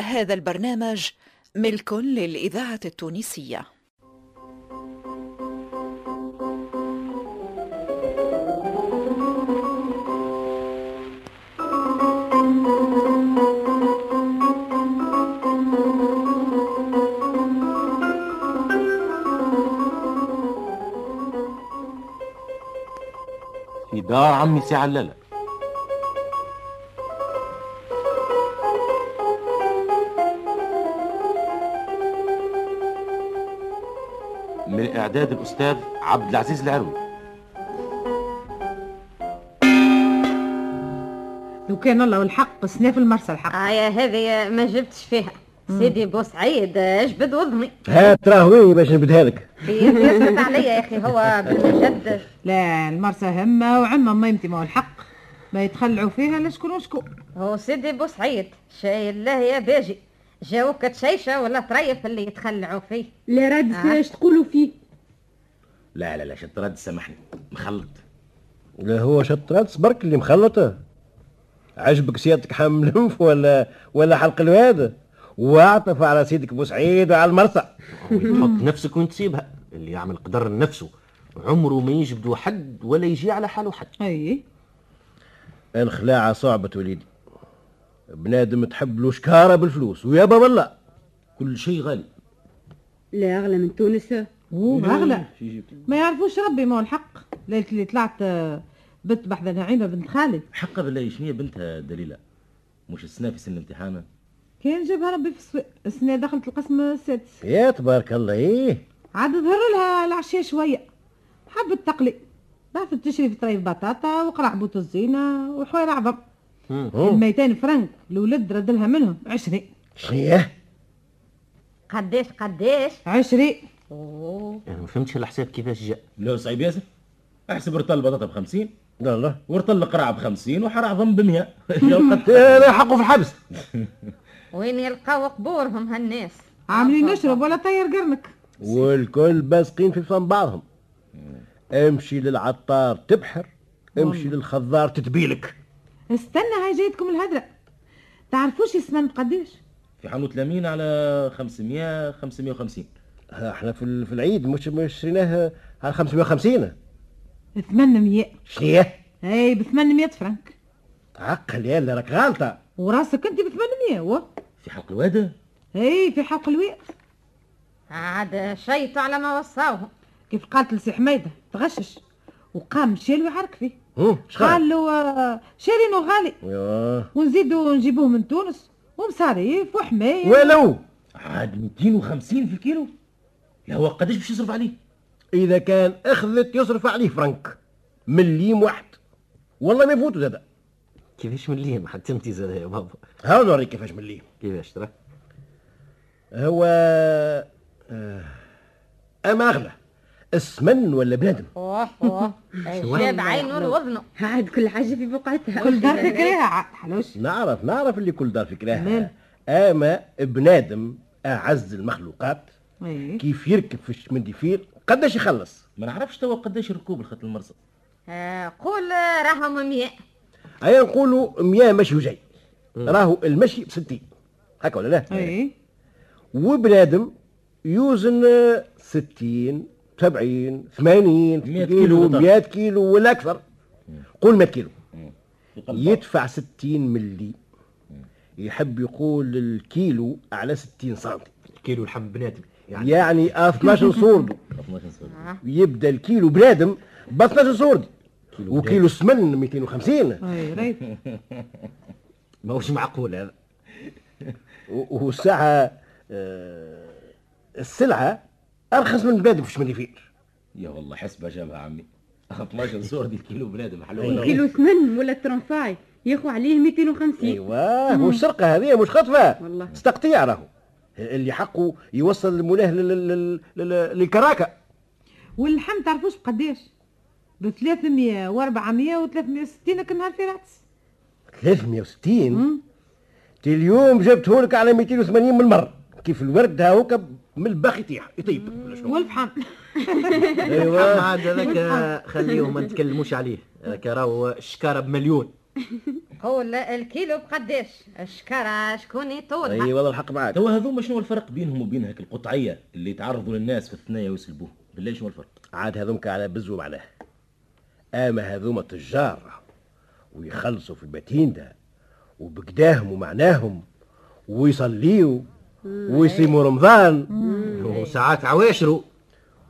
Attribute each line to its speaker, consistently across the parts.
Speaker 1: هذا البرنامج ملك للإذاعة التونسية.
Speaker 2: في دار عمي سي علالة من إعداد الأستاذ عبد العزيز العروي.
Speaker 3: لو كان الله والحق سنا في المرسى الحق.
Speaker 4: آية هذه ما جبتش فيها. سيدي بوسعيد اجبد وضني
Speaker 5: ها تراه وين باش نبدها لك.
Speaker 4: يثبت عليا يا أخي هو بالجد
Speaker 3: لا المرسى همة وعمة ميمتي ما هو الحق. ما يتخلعوا فيها لا شكون وشكون.
Speaker 4: هو سيدي بوسعيد شاي الله يا باجي. جاوك تشيشة ولا طريف اللي يتخلعوا فيه.
Speaker 6: لا راد
Speaker 4: آه.
Speaker 6: إيش تقولوا فيه؟
Speaker 2: لا لا لا شطرد سامحني. مخلط.
Speaker 5: لا هو شطرات برك اللي مخلطه. عجبك سيادتك حامل الأنف ولا ولا حلق الواد؟ واعطف على سيدك بوسعيد وعلى المرسى.
Speaker 2: تحط نفسك وين تسيبها اللي يعمل قدر لنفسه. عمره ما يجبدو حد ولا يجي على حاله حد.
Speaker 3: أي.
Speaker 5: الخلاعة صعبة وليدي. بنادم تحب له شكارة بالفلوس ويا بابا الله
Speaker 2: كل شيء غالي.
Speaker 6: لا أغلى من تونس.
Speaker 3: اوه أغلى. ما يعرفوش ربي ما هو الحق. ليلة اللي طلعت آه، بنت بحذا نعيمة بنت خالد.
Speaker 2: حقا بالله شنو هي بنتها دليلة؟ مش السنة في سن امتحانها؟
Speaker 3: كان جابها ربي في السوق السنة دخلت القسم السادس
Speaker 5: يا تبارك الله إيه.
Speaker 3: عاد ظهر لها العشية شوية. حبت تقلي. بعثت تشري في طريف بطاطا وقرع بوت الزينة وحوير عظم 200 فرنك الولد رد لها منهم 20
Speaker 5: شنية
Speaker 4: قديش قديش؟
Speaker 3: 20
Speaker 4: أوه.
Speaker 2: أنا ما فهمتش الحساب كيفاش جاء.
Speaker 7: لو صعيب ياسر احسب رطل بطاطا ب 50
Speaker 5: لا الله
Speaker 7: ورطل القرعة ب 50 وحر عظم ب 100 يا قد
Speaker 5: لا لا حقه في الحبس.
Speaker 4: وين يلقاو قبورهم هالناس؟
Speaker 3: عاملين نشرب ولا طير قرنك.
Speaker 5: والكل باسقين في فم بعضهم امشي للعطار تبحر امشي للخضار تتبيلك.
Speaker 3: استنى هاي جايتكم الهدرة. تعرفوش السمن قديش؟
Speaker 7: في حانوت لامين على 500 550
Speaker 5: ها إحنا في ال- في العيد مش مش شريناه على 550
Speaker 3: 800
Speaker 5: شنية
Speaker 3: اي ب 800 فرنك.
Speaker 5: عقل يلا راك غالطة.
Speaker 3: وراسك أنت ب 800 و
Speaker 7: في حلق الواد
Speaker 3: اي في حلق الويق
Speaker 4: عاد شيطوا على ما وصاوهم
Speaker 3: كيف قالت لسي حميدة؟ تغشش. وقام مشي له يحرك فيه. قال له آه، شارينه غالي ونزيدوا نجيبوه من تونس ومصاريف وحماية.
Speaker 5: ولو
Speaker 7: عاد 250 في الكيلو. لا هو قداش باش يصرف عليه؟
Speaker 5: إذا كان اخذت يصرف عليه فرنك. مليم واحد. والله ما يفوتوا زاد
Speaker 2: كيفاش مليم حتى انت زاد يا بابا.
Speaker 5: ها نوريك كيفاش مليم
Speaker 2: كيفاش ترى؟
Speaker 5: هو آه، أما أغلى. السمن ولا بنادم؟
Speaker 4: أوه أوه. جاب عينه لوضنه
Speaker 6: عاد كل حاجة في بقعتها.
Speaker 3: كل دار فكرها عاد حلوش.
Speaker 5: نعرف نعرف اللي كل دار. فكراها أما بنادم أعز المخلوقات كيف يركب في الشمندفير قداش يخلص؟
Speaker 7: ما نعرفش توا قداش ركوب الخط المرصد
Speaker 4: آه قول آه، راهم 100
Speaker 5: هيا نقولوا 100 مشي وجاي. راهو المشي ب 60 هكا ولا لا؟
Speaker 3: إي.
Speaker 5: وبنادم يوزن آه، 60 70 80
Speaker 7: 100
Speaker 5: كيلو
Speaker 7: كيلو بالضبط.
Speaker 5: 100 كيلو ولا أكثر. قول 100 كيلو. يدفع 60 ملي. يحب يقول الكيلو على 60 سنتي.
Speaker 2: كيلو لحم بنادم. يعني
Speaker 5: يعني 12 صوردو
Speaker 7: 12 صوت
Speaker 5: يبدأ الكيلو بنادم ب 12 صوردي وكيلو سمن 250
Speaker 3: أي ريت
Speaker 2: ماهوش معقول هذا.
Speaker 5: و- والساعة أرخص من بنادم في الشمندفير
Speaker 7: يا والله حسبه جابها عمي. 12 صور دي الكيلو بنادم حلوة
Speaker 6: كيلو ثمن ولا ترنفاي ياخو عليه 250
Speaker 5: أيوه والسرقة هذه مش خطفة.
Speaker 6: والله.
Speaker 5: استقطيع راهو. اللي حقه يوصل المولاه لل- لل- لل- للكراكة.
Speaker 3: واللحم تعرفوش بقداش؟ ب 300 و400 و360 كان نهار في رأس
Speaker 5: 360 تي اليوم جبته لك على 280 من مرة كيف الورد هاوك من الباخ يطيح يطيب؟
Speaker 3: والفحم
Speaker 5: أيوه.
Speaker 2: عاد هذاك خليهم ما نتكلموش عليه. هذاك راهو الشكاره بمليون.
Speaker 4: قول الكيلو بقداش شكرا شكون
Speaker 5: أي
Speaker 4: يطولها
Speaker 5: والله الحق معك
Speaker 7: توا هذوما شنو الفرق بينهم وبين هيك القطعية اللي يتعرضوا للناس في الثنايا ويسلبوه؟ بالله شنو الفرق؟
Speaker 5: عاد هذومك على بزو معناه. أما هذوما تجار ويخلصوا في البتيندا وبقداهم ومعناهم ويصليوا ويصيموا رمضان.
Speaker 2: وساعات عواشروا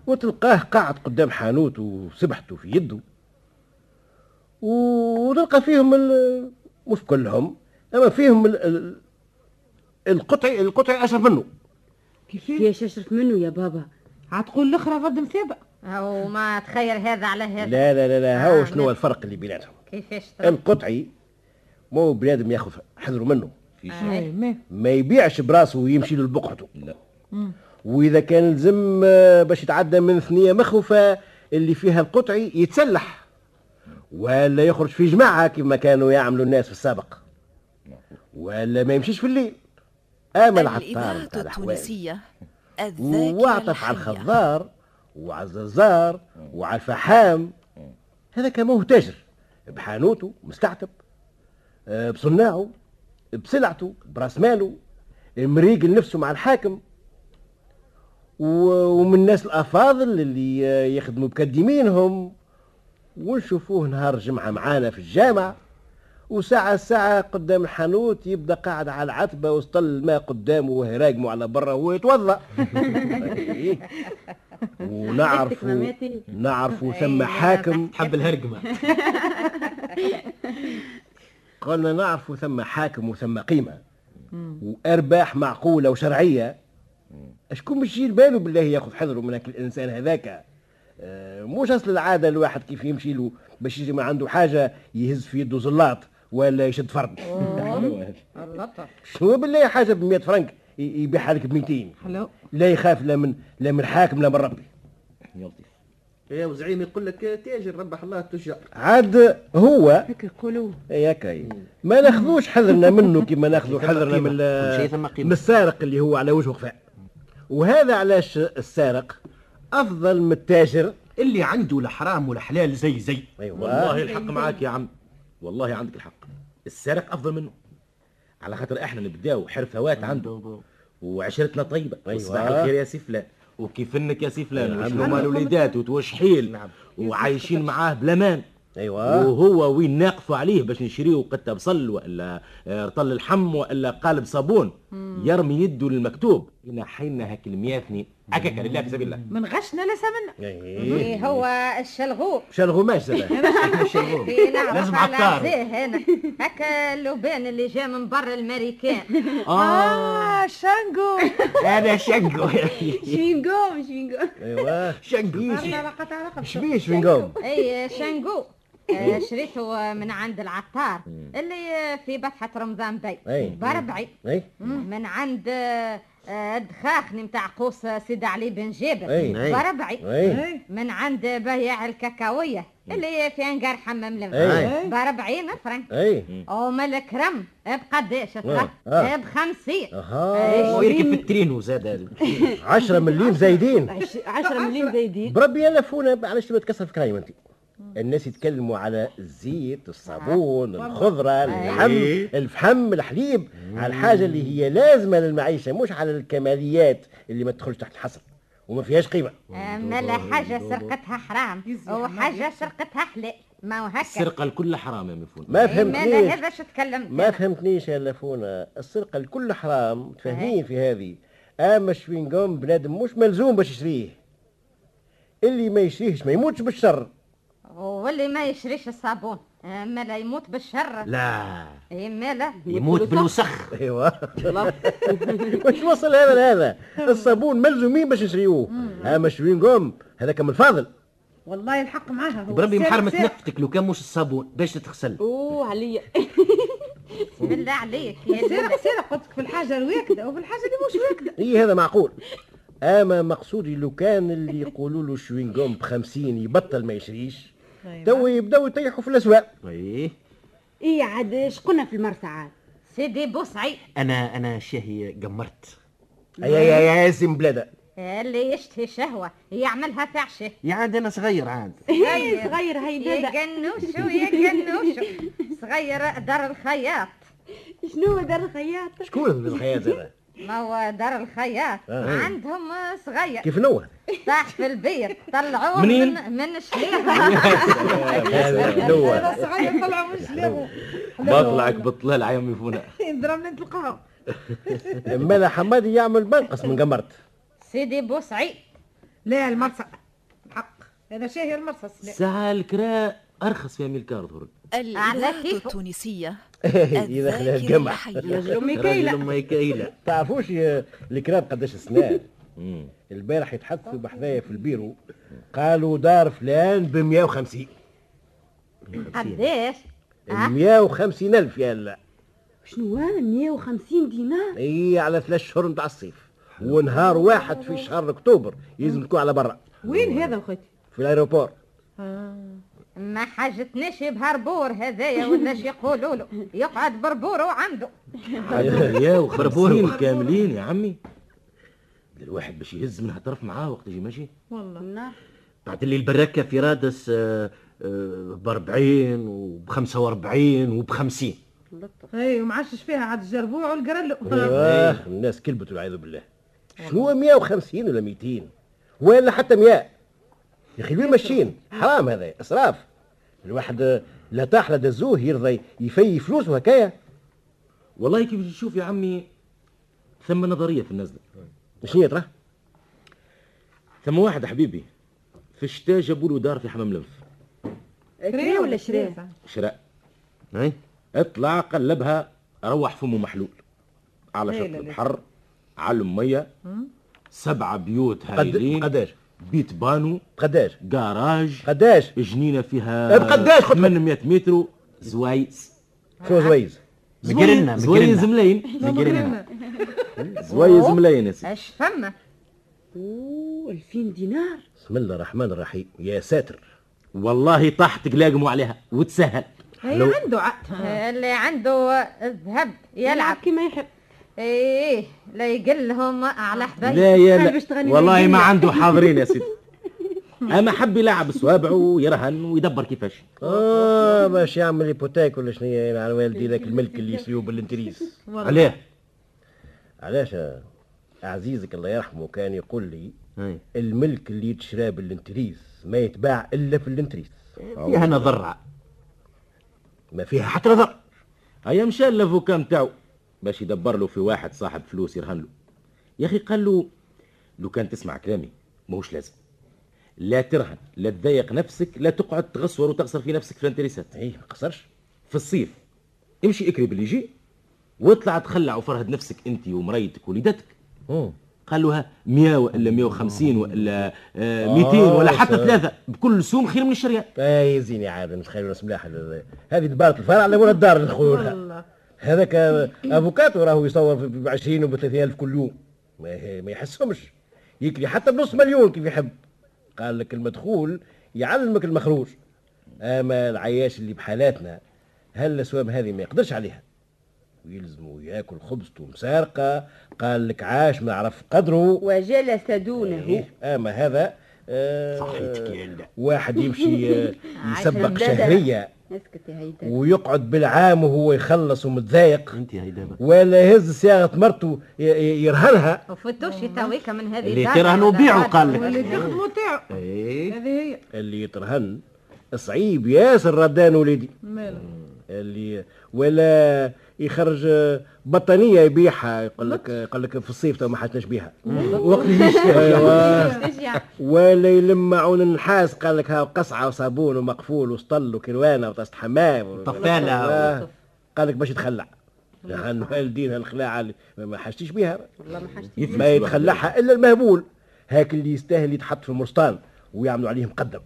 Speaker 5: وتلقاه قاعد قدام حانوت وسبحته في يده. وتلقى فيهم ال- مش كلهم أما فيهم ال- ال- القطعي القطعي أشرف منه.
Speaker 3: كيفاش
Speaker 6: أشرف منه يا بابا؟
Speaker 3: عاد تقول الأخرى فرد مسابق
Speaker 4: أو ما تخير هذا على هذا.
Speaker 5: لا لا لا لا
Speaker 4: آه،
Speaker 5: هو شنو. الفرق اللي بيناتهم؟
Speaker 4: كيفاش؟
Speaker 5: القطعي مو بنادم ياخذ حذره منه.
Speaker 7: في
Speaker 3: ما.
Speaker 5: يبيعش براسه ويمشي له لبقعته
Speaker 7: لا
Speaker 5: وإذا كان لزم باش يتعدى من ثنية مخوفة اللي فيها القطعي يتسلح. ولا يخرج في جماعة كما كانوا يعملوا الناس في السابق. ولا ما يمشيش في الليل. بتاع الحوايج
Speaker 1: التونسية الذاكرة
Speaker 5: واعطف على. الخضار وعلى الززار وعلى الفحام هذا كما هو تاجر بحانوته مستعتب. آه، بصناعه. بسلعته براس ماله مريق لنفسه مع الحاكم. ومن الناس الأفاضل اللي يخدموا بكدمينهم ونشوفوه نهار الجمعه معانا في الجامع. وساعة ساعة قدام الحانوت يبدأ قاعد على العتبة وسط الماء قدامه وهي راقمه على برا وهو يتوضأ. ونعرفوا
Speaker 6: ماماتي.
Speaker 5: نعرفوا ثم حاكم.
Speaker 2: تحب الهرقمة.
Speaker 5: قلنا نعرفوا ثم حاكم وثم قيمة. وأرباح معقولة وشرعية. أشكون مش يجي باله بالله ياخذ حذره من هاك الإنسان هذاك؟ آه، مش أصل العادة الواحد كيف يمشي له باش يجي ما عنده حاجة يهز في يده زلاط ولا يشد فرد شو بالله حاجة ب 100 فرنك يبيعها لك ب 200
Speaker 3: حلو
Speaker 5: لا يخاف لا من لا من حاكم لا من ربي.
Speaker 7: يلطف.
Speaker 2: يا وزعيم يقول لك تاجر ربح الله التجار
Speaker 5: عاد هو
Speaker 6: هيك يقولوا.
Speaker 5: ياك هي. ما ناخذوش حذرنا منه كما ناخذوا حذرنا. من. من السارق اللي هو على وجهه خفاء. وهذا علاش السارق أفضل من التاجر؟
Speaker 2: اللي عنده الحرام والحلال زي زي.
Speaker 5: أيوه.
Speaker 7: والله الحق معاك يا عم. والله عندك الحق. السارق أفضل منه. على خاطر إحنا نبداو حرفوات عنده وعشرتنا طيبة.
Speaker 5: أيوة.
Speaker 7: وصباح الخير يا سي فلان وكيفنك يا سي فلان؟
Speaker 5: نعم.
Speaker 7: وشنو مال الوليدات وتوشحيل وعايشين معاه بلامان
Speaker 5: أيوه.
Speaker 7: وهو وين ناقفوا عليه باش نشريو قطة بصل ولا آه، رطل الحم ولا قالب صابون. يرمي يده للمكتوب. هنا حينا هاك المياثني هكاك لله في سبيل الله.
Speaker 3: من غشنا لا سمنا
Speaker 5: إيه.
Speaker 4: إيه هو الشلغوب
Speaker 5: غماش زاد
Speaker 4: في نعرف
Speaker 2: لازم عطار.
Speaker 4: هنا هكا اللبان اللي جا من برا الامريكان
Speaker 3: آه. شانجو
Speaker 2: هذا شنقو
Speaker 6: شوينغوم شوينغوم
Speaker 5: أيوه.
Speaker 2: شنقو
Speaker 3: علاقة علاقة
Speaker 5: شبيه شوينغوم
Speaker 4: أي شانجو آه، شريته من عند العطار. اللي في بطحة رمضان بي. بربعي. من عند الدخاخني متاع قوس سيد علي بن جابر. بربعي.
Speaker 5: اي
Speaker 4: من عند بياع الكاكاوية اللي في انقار حمام
Speaker 5: أي.
Speaker 4: بربعين فرنك.
Speaker 5: اي
Speaker 4: وملك رم بقداش ترى
Speaker 5: آه.
Speaker 4: بخمسين.
Speaker 5: أها.
Speaker 2: ويركب في الترينو زاد هذا؟
Speaker 5: 10 مليم زايدين.
Speaker 6: عش- عشرة مليم زايدين.
Speaker 5: بربي يا لفونا علاش تبغى تكسر في كرايم أنت؟ الناس يتكلموا على الزيت الصابون الخضرة اللحم الفحم الحليب على الحاجة اللي هي لازمة للمعيشة مش على الكماليات اللي ما تدخلش تحت الحصر وما فيهاش قيمة.
Speaker 4: ما لا حاجة سرقتها حرام وحاجة سرقتها حلال. ما هو هكا.
Speaker 7: السرقة الكل حرام يا مفهوم
Speaker 5: ما
Speaker 4: ما لا
Speaker 5: فهمتنيش
Speaker 4: هذا شو تكلمت
Speaker 5: ما فهمتنيش يا لفونا. السرقة الكل حرام تفهمين في هذه. أما الشوينغوم بنادم مش ملزوم باش يشريه. اللي ما يشريهش ما يموتش بالشر.
Speaker 4: واللي ما يشريش الصابون ما لا يموت بالشر.
Speaker 2: لا.
Speaker 4: إيه ما لا.
Speaker 2: يموت بالوسخ.
Speaker 5: أيوه. واش وصل هذا لهذا الصابون ملزومين باش يشريوه. اما الشوينغوم هذاك من الفاضل.
Speaker 3: والله الحق معاها هو.
Speaker 2: بربي محرمة. نقطك لو كان مش الصابون باش تتغسل.
Speaker 6: أوه عليا.
Speaker 4: بسم الله عليك. يا
Speaker 3: سارق
Speaker 4: زلمة.
Speaker 3: سارق قلت لك في الحاجة الواكدة وفي الحاجة اللي مش واكدة.
Speaker 5: إي هذا معقول. أما مقصودي لو كان اللي يقولوا له ال chewing-gum بخمسين يبطل ما يشريش. تو يبداو يطيحوا في الأسواق.
Speaker 2: إيه
Speaker 6: إيه عاد شقنا في المرسى عاد
Speaker 4: سيدي بوسعيد
Speaker 2: أنا أنا شاهي قمرت
Speaker 5: يا يا يا ياسم بلادة
Speaker 4: اللي يشتهي شهوة يعملها في عشه
Speaker 2: يا عاد أنا صغير عاد.
Speaker 6: هي صغير هي
Speaker 4: يا
Speaker 6: دادا
Speaker 4: جنوشو يا جنوشو صغير دار الخياط.
Speaker 6: شنو دار الخياط؟
Speaker 5: شكون الخيال هذا؟
Speaker 4: ما هو دار الخياط
Speaker 5: آه.
Speaker 4: عندهم صغير.
Speaker 5: كيف نوه
Speaker 4: طاح في البيت طلعوه
Speaker 7: منين؟
Speaker 4: من, من
Speaker 3: أنا صغير طلعوا من شلابه
Speaker 7: بطلعك بطلال عيام يفونا.
Speaker 3: يضرب لنا القهوه
Speaker 5: مالا حمادي يعمل منقص من قمرت؟
Speaker 4: سيدي بوسعيد
Speaker 3: لا المرصع حق. هذا شاهي المرصص لا
Speaker 7: ساعة الكراء أرخص في أميلكار ظهر
Speaker 1: الإذاعة. التونسية
Speaker 5: الجمع
Speaker 1: الحية
Speaker 6: رجل ميكايلة
Speaker 2: راجل ميكائيل
Speaker 5: تعرفوش يا الكراب قداش السنان البارح يتحدثوا بحذايا في البيرو قالوا دار فلان ب 150
Speaker 4: قداش آه.
Speaker 5: 150 ألف يا لا
Speaker 6: شنو 150 دينار؟
Speaker 5: إي على ثلاث شهور نتاع الصيف. ونهار واحد في شهر أكتوبر يلزم تكون على برا.
Speaker 3: وين هذا وخيتي
Speaker 5: في الأيروبور.
Speaker 4: ما حاجتناش بهربور هذايا ولا شي يقولوا له. يقعد بربوره عنده
Speaker 7: يا وخمسين كاملين يا عمي. الواحد باش يهز منها طرف معاه وقت يجي ماشي.
Speaker 3: والله.
Speaker 6: نعم.
Speaker 2: بعد اللي البركة في رادس ب 40 وب 45 وب 50
Speaker 3: اي ومعشش فيها عاد الجربوع والقرلو
Speaker 5: أيوه الناس كلبت والعياذ بالله. شنو 150 ولا 200 ولا حتى 100 يا أخي وين ماشيين؟ حرام هذا إسراف. الواحد آه، لا طاح لا دزوه يرضى يفي فلوسه هكايا
Speaker 7: والله كيف تشوف يا عمي؟ ثم نظرية في النزلة.
Speaker 5: شنو يا ترى؟
Speaker 7: ثم واحد حبيبي في الشتاء جابوا له دار في حمام لنف
Speaker 6: كريه ولا شريه؟
Speaker 7: شراء.
Speaker 2: اي
Speaker 7: اطلع قلبها روح فمه محلول. على شط. البحر على المية. سبعة بيوت هايلين.
Speaker 5: قداش؟
Speaker 7: بيت بانو
Speaker 5: قداش؟
Speaker 7: جراج
Speaker 5: قداش؟
Speaker 7: جنينة فيها
Speaker 5: بقداش؟ خد-
Speaker 7: 800 متر. زوايز
Speaker 5: شو زويز؟
Speaker 2: مقرنا
Speaker 7: زوايز ملايين.
Speaker 2: مقرنا
Speaker 7: زوايز ملايين يا سيدي.
Speaker 4: اش فما
Speaker 6: أوه 2000 دينار.
Speaker 5: بسم الله الرحمن الرحيم. يا ساتر.
Speaker 7: والله طاح تقلاقموا عليها. وتسهل.
Speaker 3: هي عنده عقد.
Speaker 4: اللي عنده الذهب يلعب
Speaker 6: كيما يحب.
Speaker 4: إيه لا يقلهم على حبايب.
Speaker 7: لا يا لا.
Speaker 6: باش تغني
Speaker 7: والله ما. عنده حاضرين يا سيدي. أما حب يلعب صوابعه ويرهن ويدبر كيفاش.
Speaker 5: آه باش يعمل hypothèque ولا شنو هي مع والدي ذاك الملك اللي يشريوه بال intérêts
Speaker 7: عليه.
Speaker 5: علاش؟ عزيزك الله يرحمه كان يقول لي
Speaker 2: أي.
Speaker 5: الملك اللي يتشرى بال intérêts ما يتباع إلا في ال intérêts.
Speaker 2: فيها نظر.
Speaker 5: ما فيها حتى نظر.
Speaker 7: هيا مشى ال avocat نتاعو باش يدبر له في واحد صاحب فلوس يرهن له. يا أخي قال له لو كان تسمع كلامي ماهوش لازم. لا ترهن لا تضايق نفسك لا تقعد تغصور وتغصر في نفسك في الانتريسات.
Speaker 5: اي ما قصرش.
Speaker 7: في الصيف امشي اكري باللي يجي واطلع تخلع وفرهد نفسك أنت ومريتك ووليدتك
Speaker 5: مم.
Speaker 7: قال له 100 ولا 150 ولا آه 200 ولا حتى
Speaker 5: صح.
Speaker 7: ثلاثة بكل سوم خير من الشريان
Speaker 5: اي زيني عاد نتخيل ناس ملاح. هذا. هذه دبارة الفرع ولا الدار
Speaker 3: والله.
Speaker 5: هذاك افوكاتو راهو يصور ب 20 و 30 ألف كل يوم. ما, ما يحسهمش. يكلي حتى بنص مليون كيف يحب. قال لك المدخول يعلمك المخروج. أما العياش اللي بحالاتنا هل الاسوام هذه ما يقدرش عليها؟ ويلزموا ياكل خبزته مسارقه قال لك عاش ما عرف قدره.
Speaker 6: وجلس دونه.
Speaker 5: إيه، أما هذا آه. واحد يمشي آه، يسبق شهرية.
Speaker 6: اسكت يا هيدا.
Speaker 5: ويقعد بالعام وهو يخلص ومتضايق.
Speaker 2: انت هاي دابا
Speaker 5: ولا يهز صياغه مرته يرهنها.
Speaker 4: وفتوش تويك من هذه
Speaker 2: اللي ترهنوا بيعوا قال لك.
Speaker 3: واللي تخدموا تاعو
Speaker 2: اي
Speaker 3: هذه هي.
Speaker 5: اللي يترهن. صعيب ياسر ردان وليدي.
Speaker 3: مالا
Speaker 5: اللي ولا يخرج بطانية يبيعها يقول لك يقول لك في الصيف تو ما حاجناش بيها. وقت
Speaker 4: يعني
Speaker 5: ولا يلم معون النحاس قال لك ها قصعة وصابون ومقفول وسطل وكروانة وطاسه حمام و-
Speaker 2: طفالة.
Speaker 5: آه. قال لك باش يتخلع. لأن والدين الخلاعه اللي ما حاجتيش بيها.
Speaker 6: والله ما
Speaker 5: ما. يتخلعها إلا المهبول. هاك اللي يستاهل يتحط في المرستان ويعملوا عليه مقدم.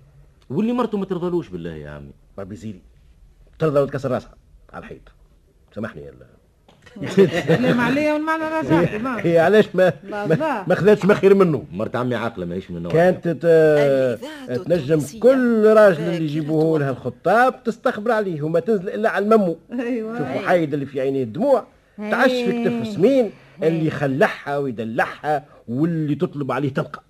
Speaker 7: واللي مرته ما ترضلوش بالله يا عمي.
Speaker 5: ربي يزيدي ترضى وتكسر راسها على الحيط. سامحني يا
Speaker 3: لا عليا والمعنى رجعتي ما.
Speaker 5: هي علاش ما ما. ما خذتش ما خير منه.
Speaker 7: مرت عمي عاقلة ماهيش من النوع
Speaker 5: كانت تنجم كل راجل اللي يجيبوه لها الخطاب تستخبر عليه وما تنزل إلا على الممو.
Speaker 3: أيوه.
Speaker 5: شوف حايد اللي في عينيه الدموع. تعش في كتف سمين. اللي خلعها ويدلعها واللي تطلب عليه تلقى.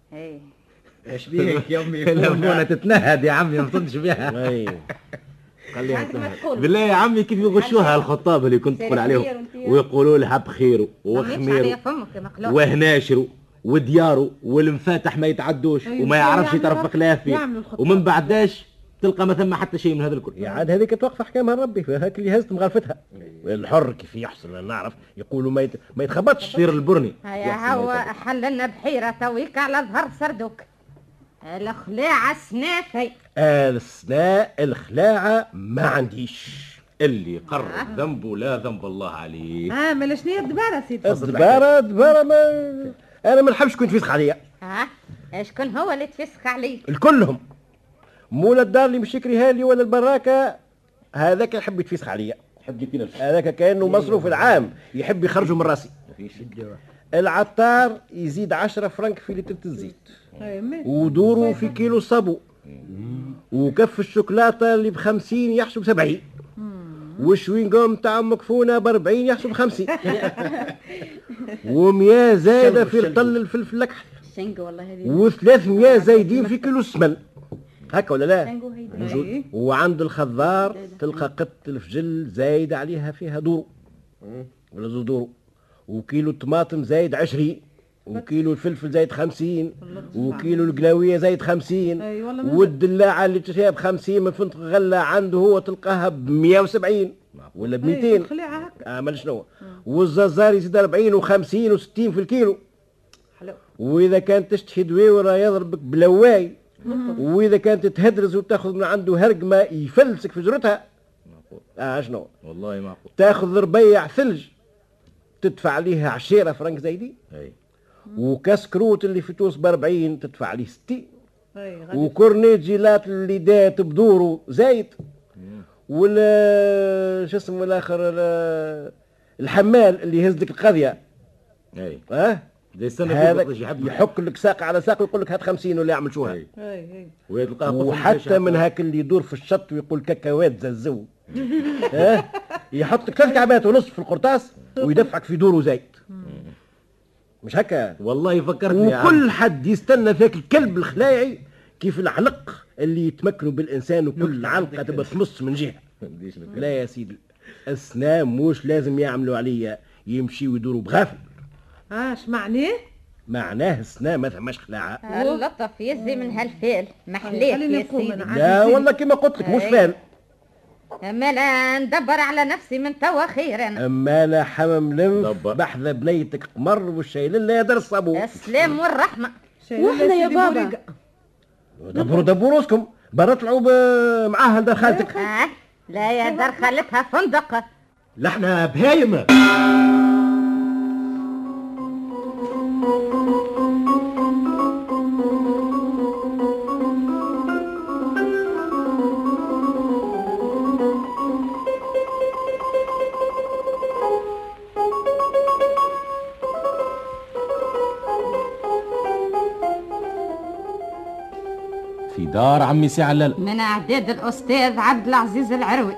Speaker 5: إيش بيك يا امي
Speaker 7: تتنهد يا عمي ما تصدش بيها.
Speaker 5: اي
Speaker 7: خليها. بالله يا عمي كيف يغشوها الخطاب اللي كنت تقول عليهم ويقولوا لها بخيره
Speaker 4: وخمير
Speaker 7: وخميره
Speaker 4: يا
Speaker 7: وهناشره ودياره والمفاتح ما يتعدوش
Speaker 3: أيوة،
Speaker 7: وما يعرفش خلافه
Speaker 3: يعملوا الخطاب.
Speaker 7: ومن بعداش تلقى ما ثم حتى شيء من هذا الكل.
Speaker 5: يا عاد هذيك توقف احكامها ربي هاك اللي هزت مغالفتها الحر كيف يحصل أنا نعرف. يقولوا ما يت... ما يتخبطش.
Speaker 7: تصير البرني.
Speaker 4: هيا هو حل لنا بحيرة تويك على ظهر سردوك. الخلاعة سنافي
Speaker 5: السناء الخلاعة ما عنديش.
Speaker 7: اللي قرر ذنبه لا ذنب الله عليه.
Speaker 3: آه مالا شنو هي الدبارة سيدي؟
Speaker 5: الدبارة الدبارة ما أنا ما نحبش كنت فيسخ عليا.
Speaker 4: ها شكون هو اللي تفسخ عليك
Speaker 5: الكلهم. مولا الدار اللي مش يكريها لي ولا البراكة هذاك يحب يتفسخ عليا.
Speaker 7: حب جبتين الف
Speaker 5: هذاك كأنه مصروف العام يحب يخرجه من راسي. العطار يزيد عشرة فرنك في لترة الزيت. ودوره في كيلو الصابو. وكف الشوكولاتة اللي بخمسين يحسب سبعين. والشوينغوم تاع مكفونة بأربعين يحسب خمسين. ومياه زايدة في الطل الفلفل الأكحل.
Speaker 6: شنقة والله هذه.
Speaker 5: وثلاثمية زايدين في كيلو السمن. هكا ولا لا؟
Speaker 3: موجود.
Speaker 5: وعند الخضار تلقى قطة الفجل زايد عليها فيها دورو ولا زوز دورو وكيلو الطماطم زايد عشرين. وكيلو الفلفل زايد خمسين وكيلو القلاوية زايد خمسين
Speaker 3: أي والله من
Speaker 5: والدلاعة اللي تشريها بخمسين من فندق غلة عنده هو تلقاها بمية وسبعين ولا
Speaker 3: هكا.
Speaker 5: آه مال شنو والزازار يزيد 40 و50 و60 في الكيلو.
Speaker 3: حلو.
Speaker 5: وإذا كانت تشتهي دويوره يضربك بلواي. وإذا كانت تهدرز وتاخذ من عنده هرقمه يفلسك في جرتها. آه شنو؟
Speaker 7: والله معقول.
Speaker 5: تاخذ ربيع ثلج تدفع عليها عشيرة فرنك زايدين
Speaker 7: أي.
Speaker 5: وكاس كروت اللي في تونس ب 40 تدفع عليه 60
Speaker 3: أي غادي.
Speaker 5: وكورنيت جيلات اللي دات بدوره زايد. ولا شو اسمه الآخر ال- الحمال اللي يهز لك القضية.
Speaker 7: أي. آه
Speaker 5: هذا يحك لك ساق على ساق ويقول لك هات 50 ولا يعمل شو
Speaker 7: أي.
Speaker 3: أي أي.
Speaker 7: ويتلقاه
Speaker 5: وحتى من هاك اللي يدور في الشط ويقول كاكاوات ززو آه يحط لك ثلاث كعبات ونص في القرطاس ويدفعك في دوره زايد. مش هكا؟
Speaker 7: والله فكرتني عم.
Speaker 5: وكل حد يستنى ذاك الكلب الخلاعي كيف العلق اللي يتمكنوا بالإنسان وكل علقه تبى تمص من
Speaker 7: جهة.
Speaker 5: لا يا سيدي اسنان مش لازم يعملوا عليا يمشي ويدوروا بغافل.
Speaker 3: آه آش معناه؟
Speaker 5: معناه أسنان ما ثماش خلاعة.
Speaker 4: اللطف يزي من هالفيل محليك يا سيدي.
Speaker 5: لا والله كما قلت لك مش فال
Speaker 4: أما لا ندبر على نفسي من توا خير أنا
Speaker 5: اما لا حمم لنف
Speaker 7: دبر.
Speaker 5: بحذا بنيتك قمر والشايل لا يدر الصابو
Speaker 4: السلام والرحمة
Speaker 6: وإحنا يا بابا.
Speaker 5: دبروا دبروسكم برا طلعوا ب- معاها لدار خالتك.
Speaker 4: آه لا يا دار خالتها فندق.
Speaker 2: لحنا بهايم.
Speaker 7: دار عمي سي علال
Speaker 4: من أعداد الأستاذ عبد العزيز العروي.